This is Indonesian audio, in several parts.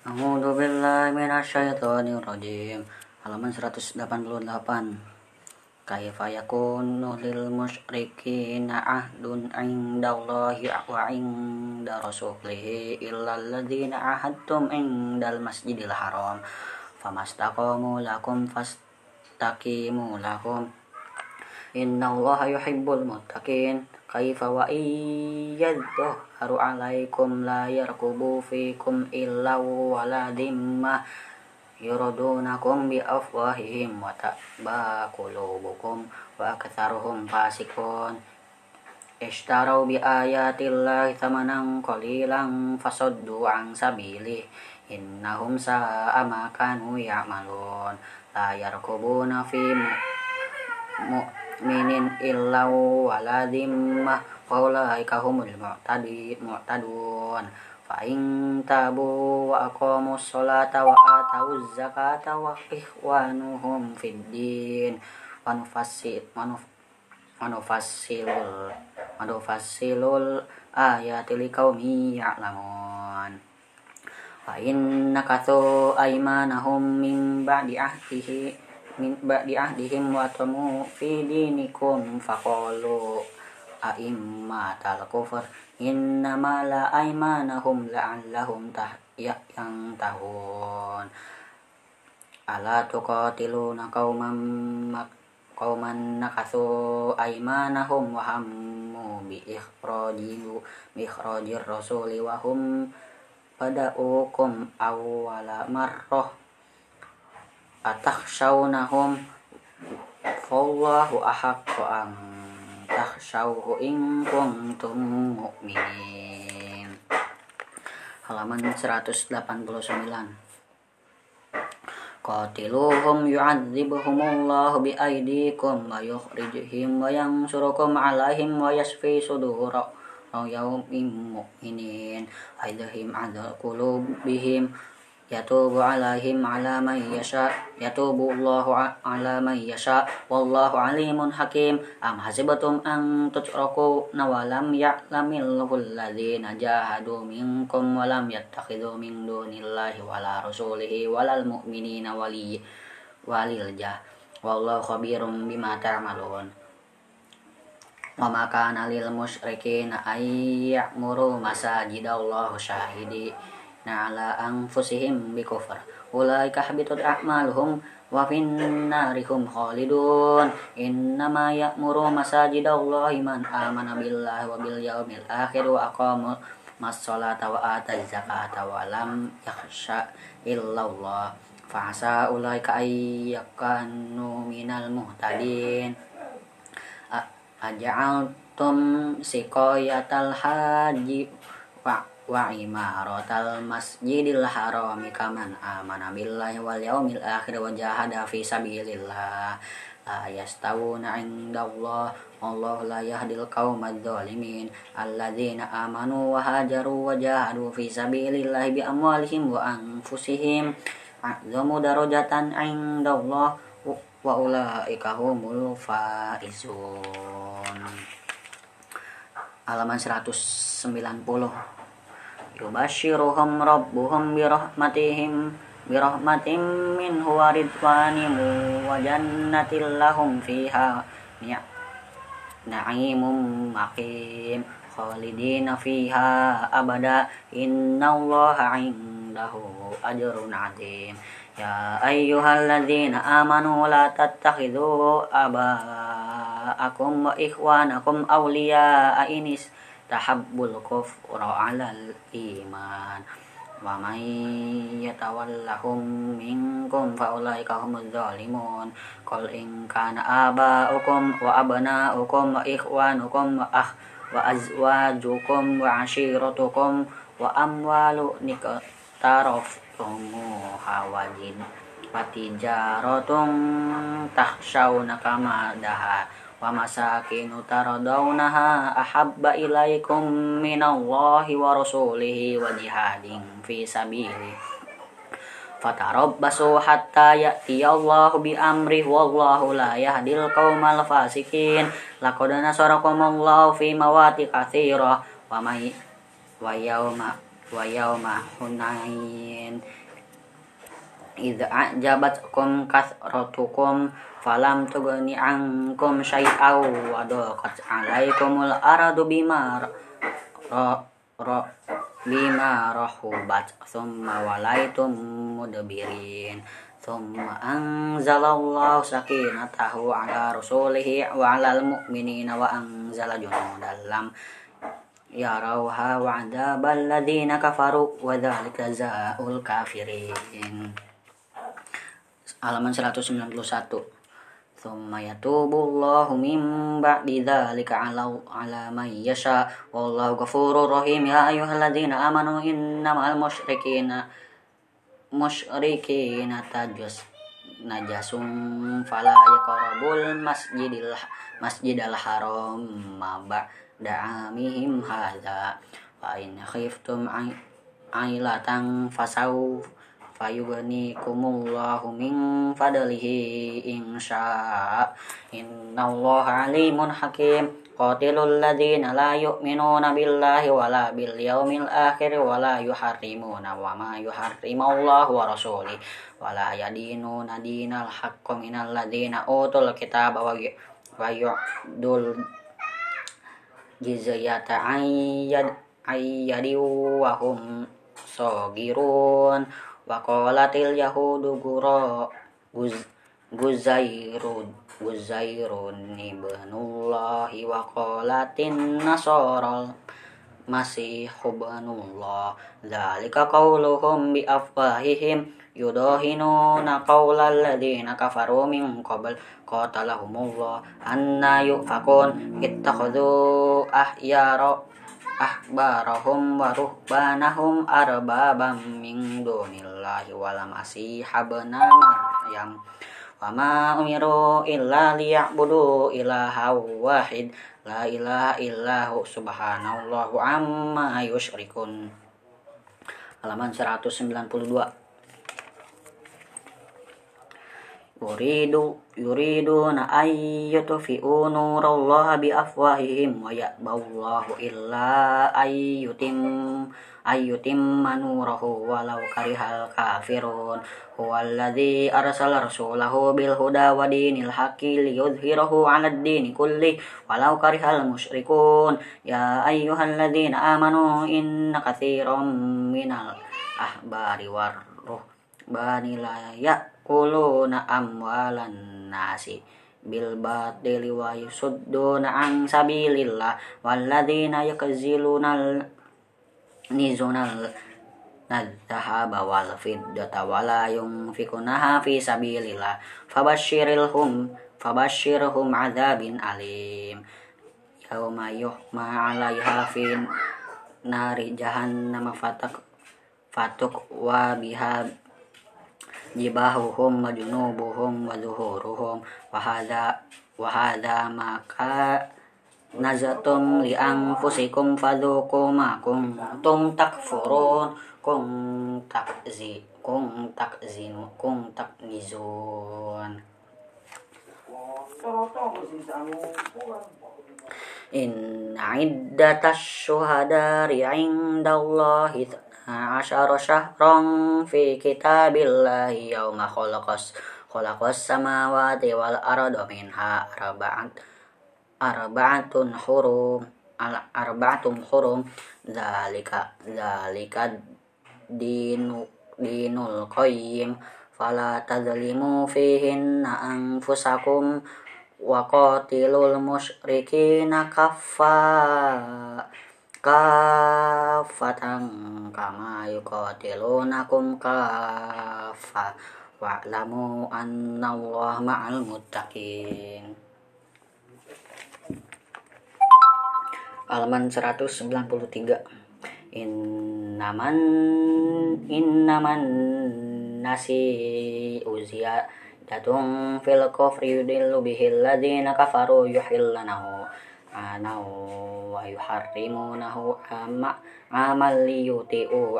A'udzu. Halaman 188. Kaifa yakunu lil musyrikina ahdun 'indallahi wa 'inda rasulihi illa alladziina 'ahadtum 'indal masjidil haram. Famastaqamu lakum fastaqimu lakum. Innallaha yuhibbul muttaqin. Kaifa wa iyyadhu haru alaikum la yarkubu fikum illa wala dimma yuradunakum bi afwahihim wa ta'ba qulubukum wa aktsaruhum fasikun ishtarau bi ayatillahi thamanan qalilan fasaddu an sabili innahum sa'a ma kanu ya'malun. La yarkubuna fi mu'minin illa wala dimma faulaika humul mu'tadun. Fa in tabu wa aqamus sholata wa atawuz zakata wa ikhwanuhum fid din wa nufassil manufassilul manufassilul ayati liqaumi ya'lamun. Fa in nakathu aymanahum min ba'di ahdihi min ba'di ahdihim wa tamu fi dinikum faqalu a'immatal kufur. Innama la aymanahum la'allahum yang tahun ala tuqatiluna qauman qauman nakasu aymanahum wa hammu bi ikhrajil bi ikhrajir rasuli wa hum pada'ukum awwala marrah. Atakhshawnahum fallahu ahaqqu an takhshawhu in kuntum mu'minin. Halaman 189 Qatiluhum yu'adzibhumullahu bi'aidikum wa yukhrijihim wa yansurukum alaihim wa yasfi sudura yawmin mu'minin. Aidahim adal qulubihim yatubu alaihim ala man yasha yatubu Allahu ala man yasha wallahu alimun hakim am hasibatum an tutraku nawalam ya'lamillahu alladhina jahadu minkum walam yattakhidhu min dunillahi wala rasulihi walal mu'minina wali walil jah wallahu khabirum bima ta'malun wa ma kana lil musyrikina ay ya'muru masajidallahu syahidi ala anfusihim bikufr ulaika habitat a'maluhum wa finnarihum khalidun. Innama ya'muru masajidallahi man amana billahi wa bil yaumil akhir wa aqama mas-salata wa ata zakata wa lam yakhsha illallah. Fa'asa ulaika ayyakanu minal muhtadin. Aja'altum siqayatal haji wa wa imaratal masjidil harami kaman amana billahi wal yaumil akhir wa jahada fi sabilillah. La yastawuna indallah Allah la yahdil qaumadz zalimin alladzina amanu wa hajaru wa jahadu fi sabilillah bi amwalihim wa anfusihim. A'zamu darajatan indallah wa ulaika humul faizun. Halaman 190 yubashiruhum rabbuhum birahmatihim birahmatim minhu wa ridwanim wa jannatin lahum fiha na'imum maqim khalidina fiha abada innallaha indahu ajrun azim ya ayyuhalladzina amanu la tattakhidhu aba'akum wa ikhwanakum awliya'a inis tahabbul kufra alal iman. Wa may yatawallahum minkum fa ulaika humuz zalimun. Qul in kana aba'ukum wa abna'ukum wa ikhwanukum wa ah wa azwajukum wa ashiratukum wa amwalu niktaraftumu hawajin wa tijaratun tahshawna kama wa masakinu taradawnaha ahabba ilaikum minallahi wa rasulihi wa jihadin fi sabili. Fatarabbasu hatta ya'tiyallahu bi amrih wallahu la yahdil qaumal fasikin. Laqad nasarakumullahu fi mawati katsira wa may wa yawma wa yawma hunain idza a'jabatkum kasratukum falam tughni ankum syai'aw wa daqat 'alaikumul ardu bima ra, ra bima rahubat. Thumma walaitum mudbirin. Thumma anzalallahu sakinatahu ala rasulihi wa ala al-mu'minina wa anzala junudan lam yarawha wa adabal ladina kafaru wa dhalika za'ul kafirin halaman 191 Thumma yatubullahu min ba'di dhalika ala, ala man yasha. Wallahu ghafurur rahim. Ya ayyuhalladzina amanu innamal musyrikina musyrikina tajus najasum fala yaqrabul masjidil masjidal haram ma da'amihim hadza wa in khiftum ailatan fasau fayughnikumullahu min fadlihi insya innallaha alimun hakim. Qatilul ladina la yu'minuna billahi wala bil yaumil akhir wala yuharrimuna wa ma yuharrimallahu wa rasuli. Wala yadinuna dinal haqqo minal ladina utul kitaba wa yu'dul jizyata ayyad ayyadi wa hum sogirun wa qalatil yahudu gura guz guzairun guzairun ibnullahi wa qalatin masih ibnullah. Dzalika qauluhum bi afwahihim yudahinuna qawlal ladina kafaru min qabl. Qatalahumullah anna yufakun ittakhadhu ahyara ahbarahum wa ruhbanahum arbabam min dunillahi walam asiha bena maryam. Wa ma umiru illa liya'budu ilaha wahid. La ilaha illahu subhanallahu amma yusyrikun halaman 192 yuridu yuriduna ay yutfi'u nurallaha bi afwahihim wa ya'ballahu illa ay yutim ay yutimma nurahu walau karihal kafirun. Huwallazi arsala rasulahu bil huda wa dinil haqqi liyudhhirahu 'alad dini kulli walau karihal musyrikun. Ya ayyuhalladzina amanu inna katsiran minal ahbari war ruhbani la ya'kuluna amwalan nasi bil batili wa yusudduna an sabilillah walladzina yakziluna nizunal nadzahaba wal fiddata wala yunfikunaha fi sabilillah fabashshirilhum fabashshirhum adzabin alim. Yauma yuhma 'alaiha fi nari jahannam fatak fatuk wa biha jibahuhum wa junubuhum wa zuhuruhum wa hadha wa hadha maka nazatum li anfusikum fadhuku ma kuntum takfurun kum takzi kum takzinu kum taknizun Inna iddatash syuhadari indallahi asyara syahran fi kitabillahi yawma khalaqas khalaqas samawati wal arda minha arba'at arba'atun hurum al arba'atum hurum. Zalika zalika dinu dinul qayyim kafatan kama yuqatilunakum kafa wa'lamu anna Allah ma'al muttaqin. Halaman 193 innaman innaman nasi uzia datung fil kufri yudillu bihil ladina kafaru yuhillanahu anahu wa yuharrimunahu amma amal liyuti'u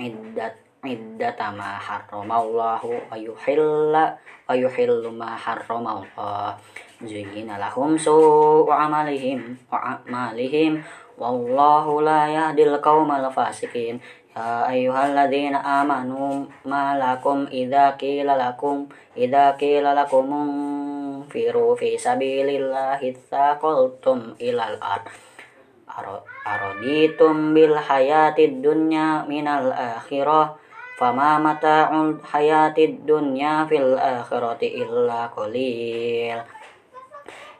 iddat iddata ma harramallahu wa yuhilla wa yuhillu ma harramallah. Zuyina lahum su'u amalihim wa amalihim. Wallahu la yahdil qawmal fasikin. Ya ayyuhalladzina amanu ma lakum idza qila lakum idza firu fi sabilillahi tsaqaltum ilal ard araditum bil hayatid dunya minal akhirah fama mata'ul hayatid dunya fil akhirati illa qalil.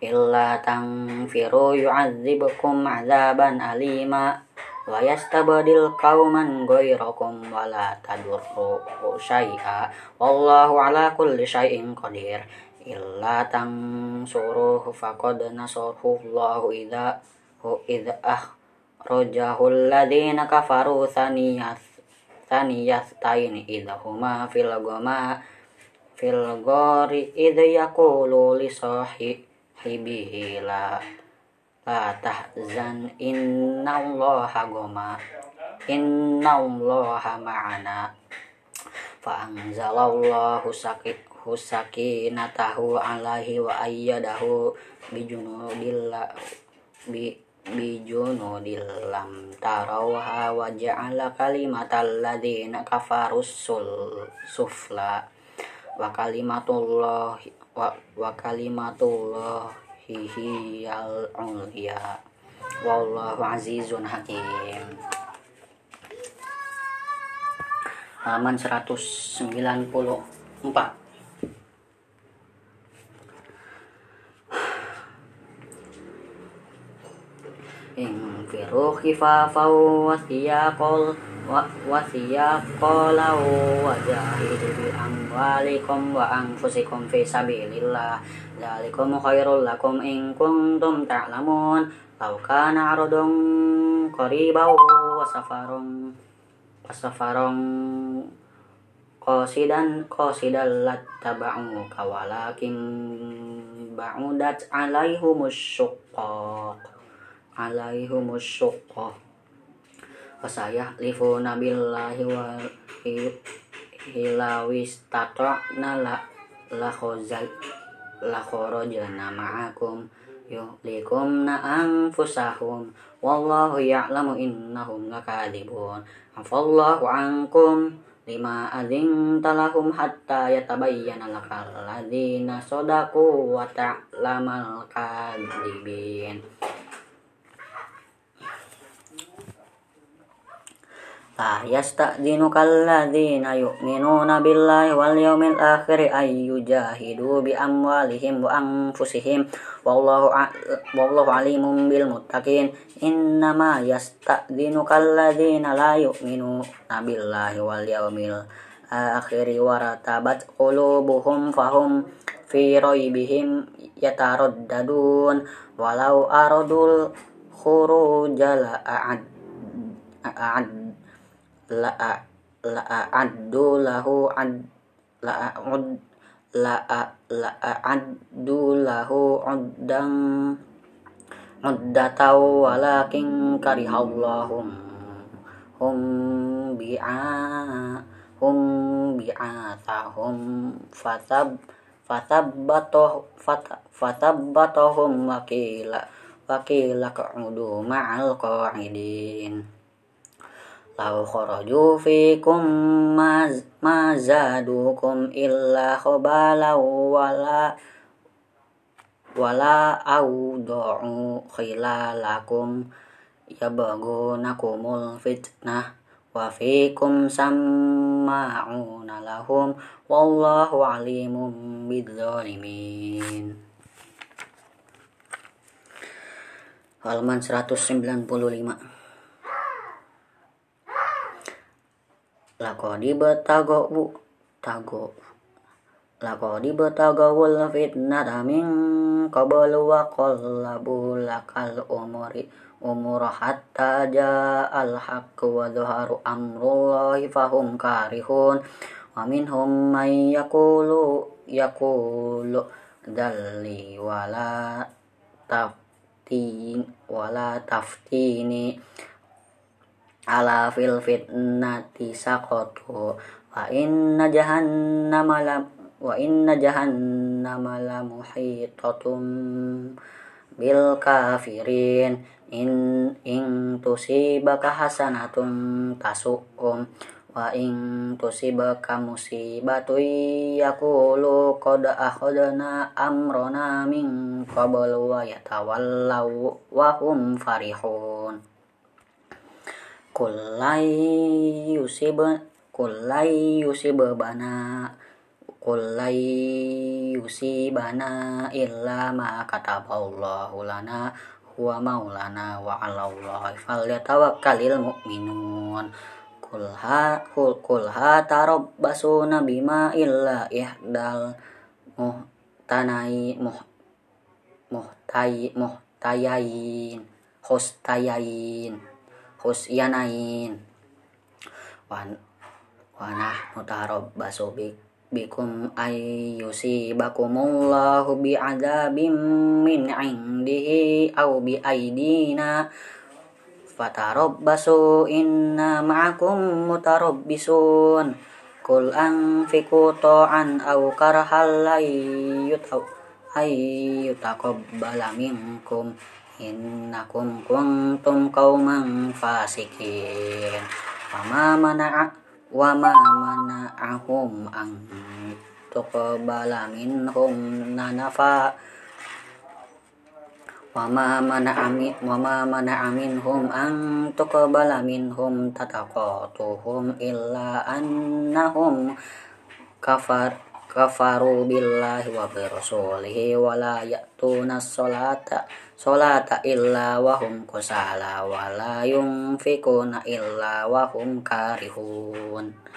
Illa tangfiru yu'adzibukum azaban alima wa yastabdil qauman ghayrakum wa la tadurru syai'a. Wallahu ala kulli syai'in qadir illa tansuruhu faqad nasarahu Allahu idza idza akhrajahu alladhina kafaru thaniyat thaniyastain idza huma fil goma fil gori idza yaqulu li sahibihi la la tahzan innallaha goma innallaha ma'ana fa anzalallahu sakinatahu alaihi wa ayyadahu bijunudillah bi bijunudil lam tarawha wa ja'ala kalimatal ladzina kafarus sufla. Wa kalimatullah wa, wa kalimatullah hiyal ulya. Wallahu azizun hakim halaman 194 infiru khifafaw wa thiyaqal wa jahidu bi amwalikum wa anfusikum fi sabilillah. Dzalikum khairul lakum in kuntum ta'lamun. Law kana 'aradun safarun wa safarun qasidan qasidan lattaba'u kawalakin ba'udat alaihumus syuqqaq alaihumus syuqqah fasayah lifuna billahi wa hilawis tata'na la la khozal la kharajna ma'akum yuhlikumna anfusahum wallahu ya'lamu innahum lakadibun. Afallahu ankum lima adzinta lahum hatta yatabayyana lakal ladzina sadaku wa ta'lamal kadibin la yasta'dhinuka alladhina yu'minuna billahi wal yawmil akhir ay yujahidu bi amwalihim wa anfusihim. Wallahu wallahu alimun bil muttaqin. Innama yasta'dhinuka alladhina la yu'minuna billahi wal yawmil akhir wa ratabat qulubuhum fahum fi raibihim yataraddadun. Walau aradul khurujala a'ad a'ad la la addu lahu ad la ud la la addu lahu uddang uddatau walakin karihallahum hum bi'a hum bi'athahum fatab fatabbatoh fatabbatohum wakila wakila ka'udu ma'al qa'idin Lau kharaju fikum ma zadukum illa khabala wala wala awdu'u khilalakum yabghunakumul fitnah wa fikum samma'una lahum wallahu alimun bidzalimin halaman 195 lakodi betago bu. Tago. Lakodi betago wul fitnah min qablu wa qallabu lakal umuri. Umur hatta al haqq wa dhuharu amrullahi fahum karihun. Wa minhum man yaqulu yaqulu dalli wala taftin wala taftini ala fil fitnati saqatu wa inna jahannama la wa inna jahannama la muhitatum bil kafirin. In in tusibaka hasanatun tasu'um wa in tusibaka musibatu yaqulu qad akhadna amrona min qabl wa yatawallaw wa hum farihun kullai yusib kullai yusib bana kullai yusibana illa ma kataballahu lana huwa maulana wa 'alallahi falyatawakkalul mu'minun. Kul ha kul kul ha tarabbasuna bima illa ihdal muhtanai muh muhtai muhtayain hustayain husyanain. Wan wanah mutarabbasu bik bikum ayyusibakumullahu bi'adzabim min indihi aw bi aidina fatarabbasu inna ma'akum mutarabbisun. Kul anfiku ta'an aw karhal layyutaw ayyutaqabbala minkum innakum kuntum qauman fasikin. Wama mana'a wama mana'ahum an tuqbala minhum nanafa. Wama mana'ami wama mana'a minhum an tuqbala minhum tataqatuhum illa annahum kafar kafaru billahi wa bi rasulihi wa la ya'tuna sholata sholata illa wa hum kusala wa la yunfikuna illa wa hum karihun